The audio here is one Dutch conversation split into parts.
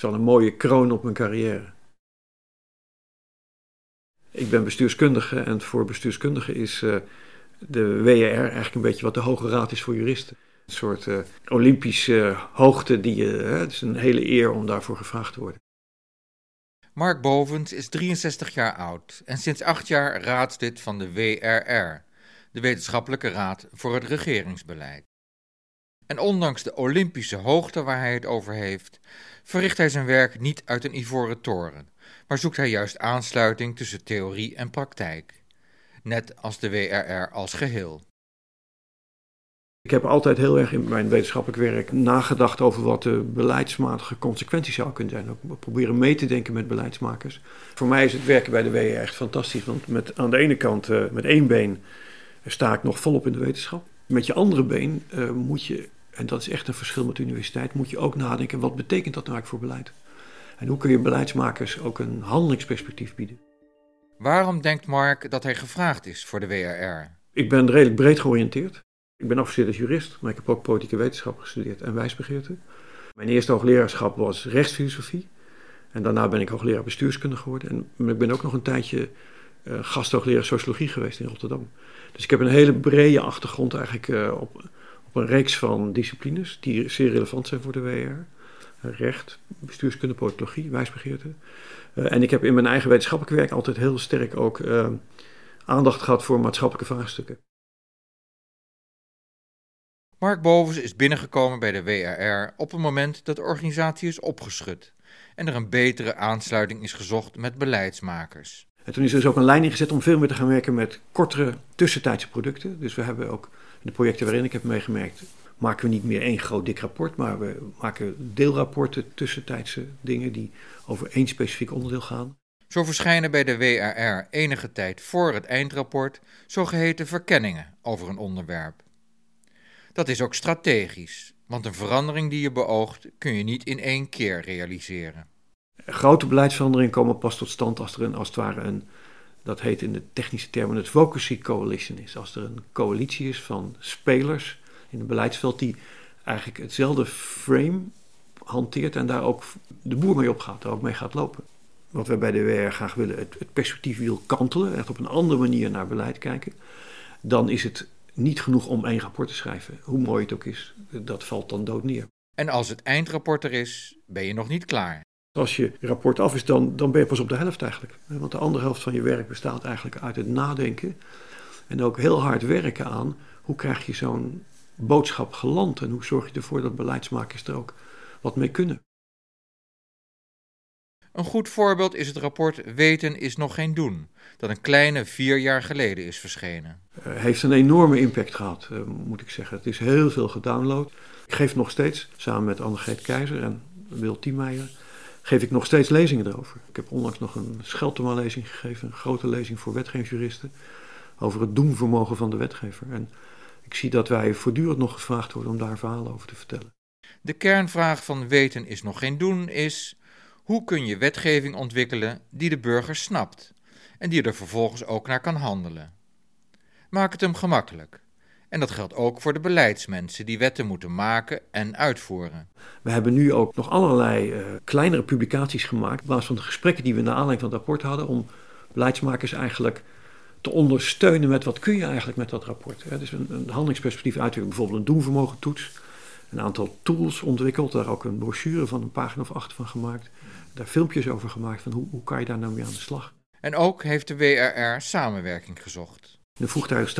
is wel een mooie kroon op mijn carrière. Ik ben bestuurskundige en voor bestuurskundigen is uh, de WR eigenlijk een beetje wat de Hoge Raad is voor juristen. Een soort uh, Olympische hoogte die je. het is een hele eer om daarvoor gevraagd te worden. Mark Bovens is 63 jaar oud en sinds acht jaar raadslid van de WRR, de Wetenschappelijke Raad voor het Regeringsbeleid. En ondanks de Olympische hoogte waar hij het over heeft, verricht hij zijn werk niet uit een ivoren toren, maar zoekt hij juist aansluiting tussen theorie en praktijk, net als de WRR als geheel. Ik heb altijd heel erg in mijn wetenschappelijk werk nagedacht over wat de beleidsmatige consequenties zouden kunnen zijn. Ook proberen mee te denken met beleidsmakers. Voor mij is het werken bij de WR echt fantastisch, want met, aan de ene kant uh, met één been sta ik nog volop in de wetenschap. Met je andere been uh, moet je, en dat is echt een verschil met de universiteit, moet je ook nadenken wat betekent dat nou eigenlijk voor beleid? En hoe kun je beleidsmakers ook een handelingsperspectief bieden? Waarom denkt Mark dat hij gevraagd is voor de WRR? Ik ben redelijk breed georiënteerd. Ik ben afgestudeerd als jurist, maar ik heb ook politieke wetenschap gestudeerd en wijsbegeerte. Mijn eerste hoogleraarschap was rechtsfilosofie. En daarna ben ik hoogleraar bestuurskunde geworden. En ik ben ook nog een tijdje uh, gasthoogleraar sociologie geweest in Rotterdam. Dus ik heb een hele brede achtergrond eigenlijk uh, op, op een reeks van disciplines die zeer relevant zijn voor de WR. Recht, bestuurskunde, politologie, wijsbegeerte. Uh, en ik heb in mijn eigen wetenschappelijk werk altijd heel sterk ook aandacht gehad voor maatschappelijke vraagstukken. Mark Bovens is binnengekomen bij de WRR op een moment dat de organisatie is opgeschud en er een betere aansluiting is gezocht met beleidsmakers. En toen is er dus ook een lijn ingezet om veel meer te gaan werken met kortere tussentijdse producten. Dus we hebben ook de projecten waarin ik heb meegemerkt, maken we niet meer één groot dik rapport, maar we maken deelrapporten, tussentijdse dingen die over één specifiek onderdeel gaan. Zo verschijnen bij de WRR enige tijd voor het eindrapport zogeheten verkenningen over een onderwerp. Dat is ook strategisch, want een verandering die je beoogt kun je niet in één keer realiseren. Grote beleidsveranderingen komen pas tot stand als er een, als het ware een, dat heet in de technische termen, het advocacy coalition is. Als er een coalitie is van spelers in het beleidsveld die eigenlijk hetzelfde frame hanteert en daar ook de boer mee opgaat, daar ook mee gaat lopen. Wat wij bij de WR graag willen, het, het perspectief wil kantelen, echt op een andere manier naar beleid kijken. Dan is het niet genoeg om één rapport te schrijven. Hoe mooi het ook is, dat valt dan dood neer. En als het eindrapport er is, ben je nog niet klaar. Als je rapport af is, dan, dan ben je pas op de helft eigenlijk. Want de andere helft van je werk bestaat eigenlijk uit het nadenken. En ook heel hard werken aan hoe krijg je zo'n boodschap geland. En hoe zorg je ervoor dat beleidsmakers er ook wat mee kunnen. Een goed voorbeeld is het rapport Weten is nog geen doen, dat een kleine vier jaar geleden is verschenen. Uh, heeft een enorme impact gehad, uh, moet ik zeggen. Het is heel veel gedownload. Ik geef nog steeds, samen met Annegreet Keizer en Wil Tiemeijer, geef ik nog steeds lezingen erover. Ik heb onlangs nog een Scheltema-lezing gegeven, een grote lezing voor wetgevingsjuristen, over het doenvermogen van de wetgever. En ik zie dat wij voortdurend nog gevraagd worden om daar verhalen over te vertellen. De kernvraag van Weten is nog geen doen is hoe kun je wetgeving ontwikkelen die de burger snapt en die er vervolgens ook naar kan handelen? Maak het hem gemakkelijk. En dat geldt ook voor de beleidsmensen die wetten moeten maken en uitvoeren. We hebben nu ook nog allerlei uh, kleinere publicaties gemaakt. op basis van de gesprekken die we na aanleiding van het rapport hadden. om beleidsmakers eigenlijk te ondersteunen met wat kun je eigenlijk met dat rapport. Hè? Dus een, een handelingsperspectief uitwerken, bijvoorbeeld een doenvermogen toets. Een aantal tools ontwikkeld, daar ook een brochure van een pagina of acht van gemaakt daar filmpjes over gemaakt van hoe, hoe kan je daar nou mee aan de slag. En ook heeft de WRR samenwerking gezocht. In het vroegtijdig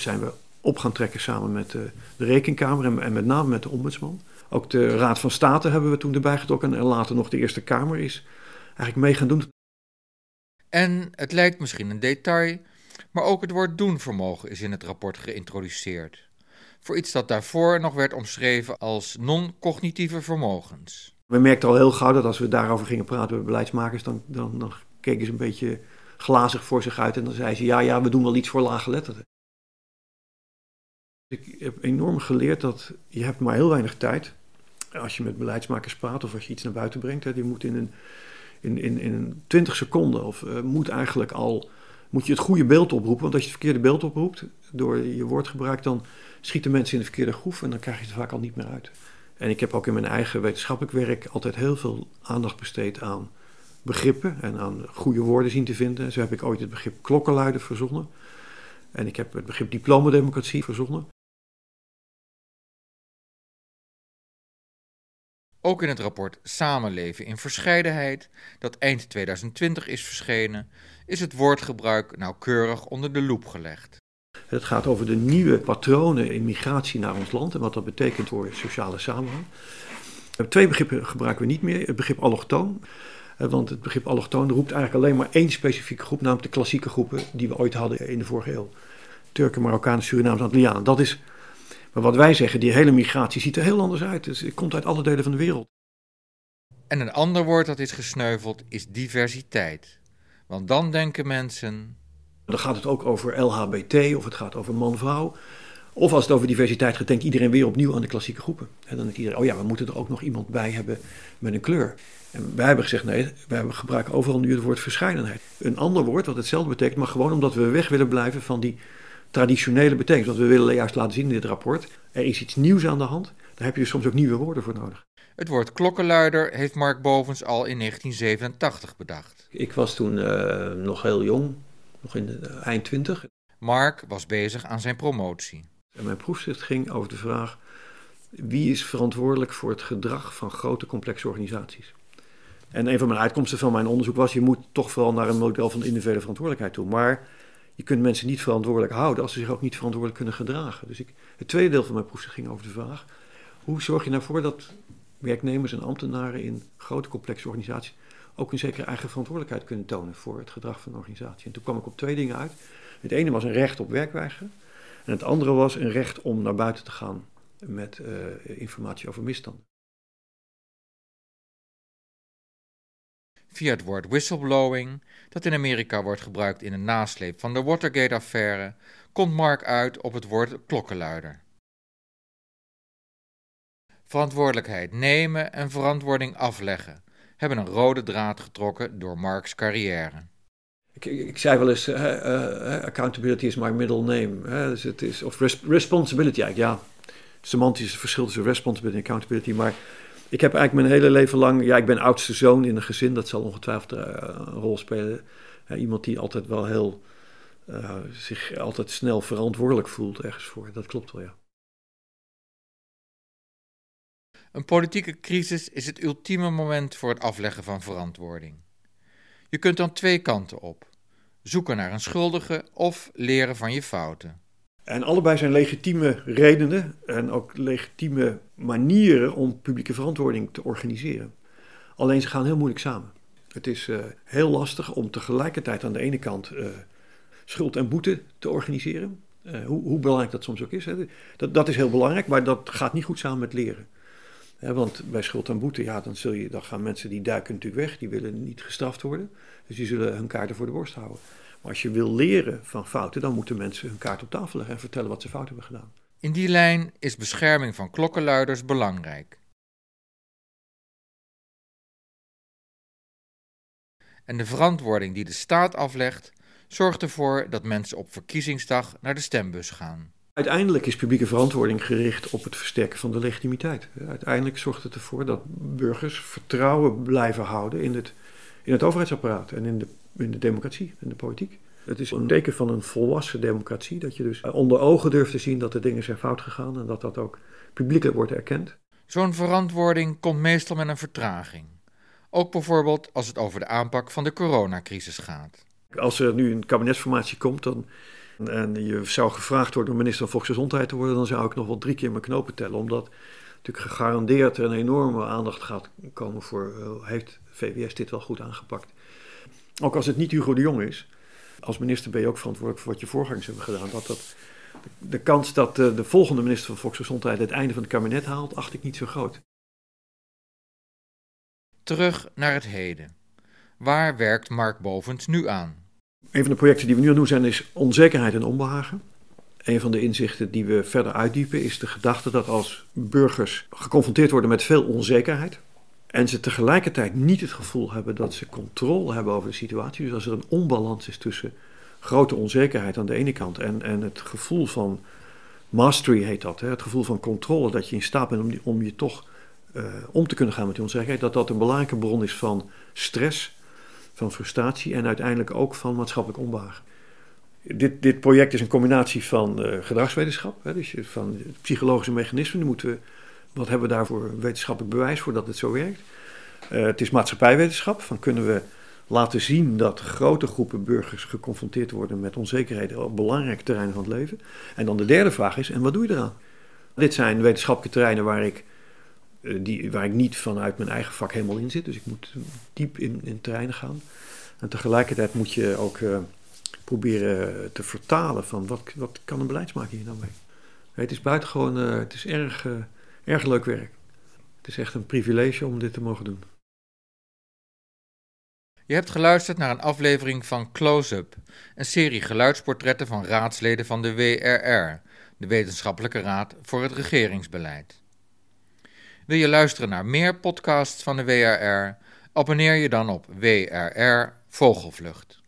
zijn we op gaan trekken samen met de, de Rekenkamer en, en, met name met de Ombudsman. Ook de Raad van State hebben we toen erbij getrokken en later nog de Eerste Kamer is eigenlijk mee gaan doen. En het lijkt misschien een detail, maar ook het woord doenvermogen is in het rapport geïntroduceerd. Voor iets dat daarvoor nog werd omschreven als non-cognitieve vermogens. We merkten al heel gauw dat als we daarover gingen praten met beleidsmakers, dan, dan, dan keken ze een beetje glazig voor zich uit en dan zeiden ze: ja, ja, we doen wel iets voor laaggeletterden. Ik heb enorm geleerd dat je hebt maar heel weinig tijd als je met beleidsmakers praat of als je iets naar buiten brengt. Hè, die moet in een, in, in, in 20 seconden of uh, moet eigenlijk al moet je het goede beeld oproepen. Want als je het verkeerde beeld oproept door je woordgebruik, dan schieten mensen in de verkeerde groef en dan krijg je het vaak al niet meer uit. En ik heb ook in mijn eigen wetenschappelijk werk altijd heel veel aandacht besteed aan begrippen en aan goede woorden zien te vinden. Zo heb ik ooit het begrip klokkenluider verzonnen. En ik heb het begrip diplomademocratie verzonnen. Ook in het rapport Samenleven in Verscheidenheid, dat eind 2020 is verschenen, is het woordgebruik nauwkeurig onder de loep gelegd. Het gaat over de nieuwe patronen in migratie naar ons land en wat dat betekent voor sociale samenhang. Twee begrippen gebruiken we niet meer. Het begrip allochtoon. Eh, want het begrip allochtoon roept eigenlijk alleen maar één specifieke groep, namelijk de klassieke groepen die we ooit hadden in de vorige eeuw. Turken, Marokkanen, Surinamers, Antillianen. Dat is, maar wat wij zeggen, die hele migratie ziet er heel anders uit. Dus het komt uit alle delen van de wereld. En een ander woord dat is gesneuveld is diversiteit. Want dan denken mensen. Dan gaat het ook over LHBT of het gaat over man-vrouw. Of als het over diversiteit gaat, denkt iedereen weer opnieuw aan de klassieke groepen. En dan denkt iedereen, oh ja, we moeten er ook nog iemand bij hebben met een kleur. En wij hebben gezegd, nee, wij gebruiken overal nu het woord verscheidenheid. Een ander woord wat hetzelfde betekent, maar gewoon omdat we weg willen blijven van die traditionele betekenis. Want we willen juist laten zien in dit rapport, er is iets nieuws aan de hand. Daar heb je soms ook nieuwe woorden voor nodig. Het woord klokkenluider heeft Mark Bovens al in 1987 bedacht. Ik was toen uh, nog heel jong, nog in de eind twintig. Mark was bezig aan zijn promotie. En mijn proefschrift ging over de vraag: wie is verantwoordelijk voor het gedrag van grote complexe organisaties? En een van mijn uitkomsten van mijn onderzoek was: je moet toch vooral naar een model van individuele verantwoordelijkheid toe. Maar je kunt mensen niet verantwoordelijk houden als ze zich ook niet verantwoordelijk kunnen gedragen. Dus ik, het tweede deel van mijn proefschrift ging over de vraag: hoe zorg je nou voor dat werknemers en ambtenaren in grote complexe organisaties ook een zekere eigen verantwoordelijkheid kunnen tonen voor het gedrag van een organisatie? En toen kwam ik op twee dingen uit. Het ene was een recht op werkweigeren. En het andere was een recht om naar buiten te gaan met uh, informatie over misstanden. Via het woord whistleblowing, dat in Amerika wordt gebruikt in de nasleep van de Watergate-affaire, komt Mark uit op het woord klokkenluider. Verantwoordelijkheid nemen en verantwoording afleggen hebben een rode draad getrokken door Marks carrière. Ik, ik, zei wel eens, accountability is my middle name. dus het is, of responsibility eigenlijk, ja. Semantisch verschil tussen responsibility en accountability. Maar ik heb eigenlijk mijn hele leven lang... Ja, ik ben oudste zoon in een gezin, dat zal ongetwijfeld uh, een rol spelen. iemand die altijd wel heel... zich altijd snel verantwoordelijk voelt ergens voor. Dat klopt wel, ja. Een politieke crisis is het ultieme moment voor het afleggen van verantwoording. Je kunt dan twee kanten op: zoeken naar een schuldige of leren van je fouten. En allebei zijn legitieme redenen en ook legitieme manieren om publieke verantwoording te organiseren. Alleen ze gaan heel moeilijk samen. Het is uh, heel lastig om tegelijkertijd aan de ene kant uh, schuld en boete te organiseren. Uh, hoe, hoe, belangrijk dat soms ook is. Hè. Dat, dat is heel belangrijk, maar dat gaat niet goed samen met leren want bij schuld en boete, ja, dan, zul je, dan gaan mensen die duiken natuurlijk weg, die willen niet gestraft worden. Dus die zullen hun kaarten voor de borst houden. Maar als je wil leren van fouten, dan moeten mensen hun kaart op tafel leggen en vertellen wat ze fout hebben gedaan. In die lijn is bescherming van klokkenluiders belangrijk. En de verantwoording die de staat aflegt, zorgt ervoor dat mensen op verkiezingsdag naar de stembus gaan. Uiteindelijk is publieke verantwoording gericht op het versterken van de legitimiteit. Uiteindelijk zorgt het ervoor dat burgers vertrouwen blijven houden in het, in het overheidsapparaat en in de, in de democratie en de politiek. Het is een teken van een volwassen democratie, dat je dus onder ogen durft te zien dat de dingen zijn fout gegaan en dat dat ook publiekelijk wordt erkend. Zo'n verantwoording komt meestal met een vertraging. Ook bijvoorbeeld als het over de aanpak van de coronacrisis gaat. Als er nu een kabinetsformatie komt, dan en je zou gevraagd worden om minister van Volksgezondheid te worden, dan zou ik nog wel drie keer mijn knopen tellen. Omdat natuurlijk gegarandeerd er een enorme aandacht gaat komen voor, uh, heeft VWS dit wel goed aangepakt. Ook als het niet Hugo de Jong is, als minister ben je ook verantwoordelijk voor wat je voorgangers hebben gedaan. Dat, dat, de kans dat de, de volgende minister van Volksgezondheid het einde van het kabinet haalt, acht ik niet zo groot. Terug naar het heden. Waar werkt Mark Bovens nu aan? Een van de projecten die we nu aan doen zijn is onzekerheid en onbehagen. Een van de inzichten die we verder uitdiepen is de gedachte dat als burgers geconfronteerd worden met veel onzekerheid en ze tegelijkertijd niet het gevoel hebben dat ze controle hebben over de situatie, dus als er een onbalans is tussen grote onzekerheid aan de ene kant en, en het gevoel van Mastery heet dat, hè? het gevoel van controle, dat je in staat bent om, die, om je toch uh, om te kunnen gaan met die onzekerheid, dat dat een belangrijke bron is van stress, van frustratie en uiteindelijk ook van maatschappelijk onbehagen. Dit, dit project is een combinatie van uh, gedragswetenschap, hè, dus van psychologische mechanismen. Dan moeten we, wat hebben we daarvoor wetenschappelijk bewijs voor dat het zo werkt? Uh, het is maatschappijwetenschap, van kunnen we laten zien dat grote groepen burgers geconfronteerd worden met onzekerheden op belangrijke terreinen van het leven. En dan de derde vraag is, en wat doe je eraan? Dit zijn wetenschappelijke terreinen waar ik, eh, die, waar ik niet vanuit mijn eigen vak helemaal in zit. Dus ik moet diep in, in terreinen gaan. En tegelijkertijd moet je ook uh, proberen te vertalen van wat, wat kan een beleidsmaker hier nou mee. Het is buitengewoon, het is erg, erg leuk werk. Het is echt een privilege om dit te mogen doen. Je hebt geluisterd naar een aflevering van Close-up, een serie geluidsportretten van raadsleden van de WRR, de Wetenschappelijke Raad voor het Regeringsbeleid. Wil je luisteren naar meer podcasts van de WRR? Abonneer je dan op WRR Vogelvlucht.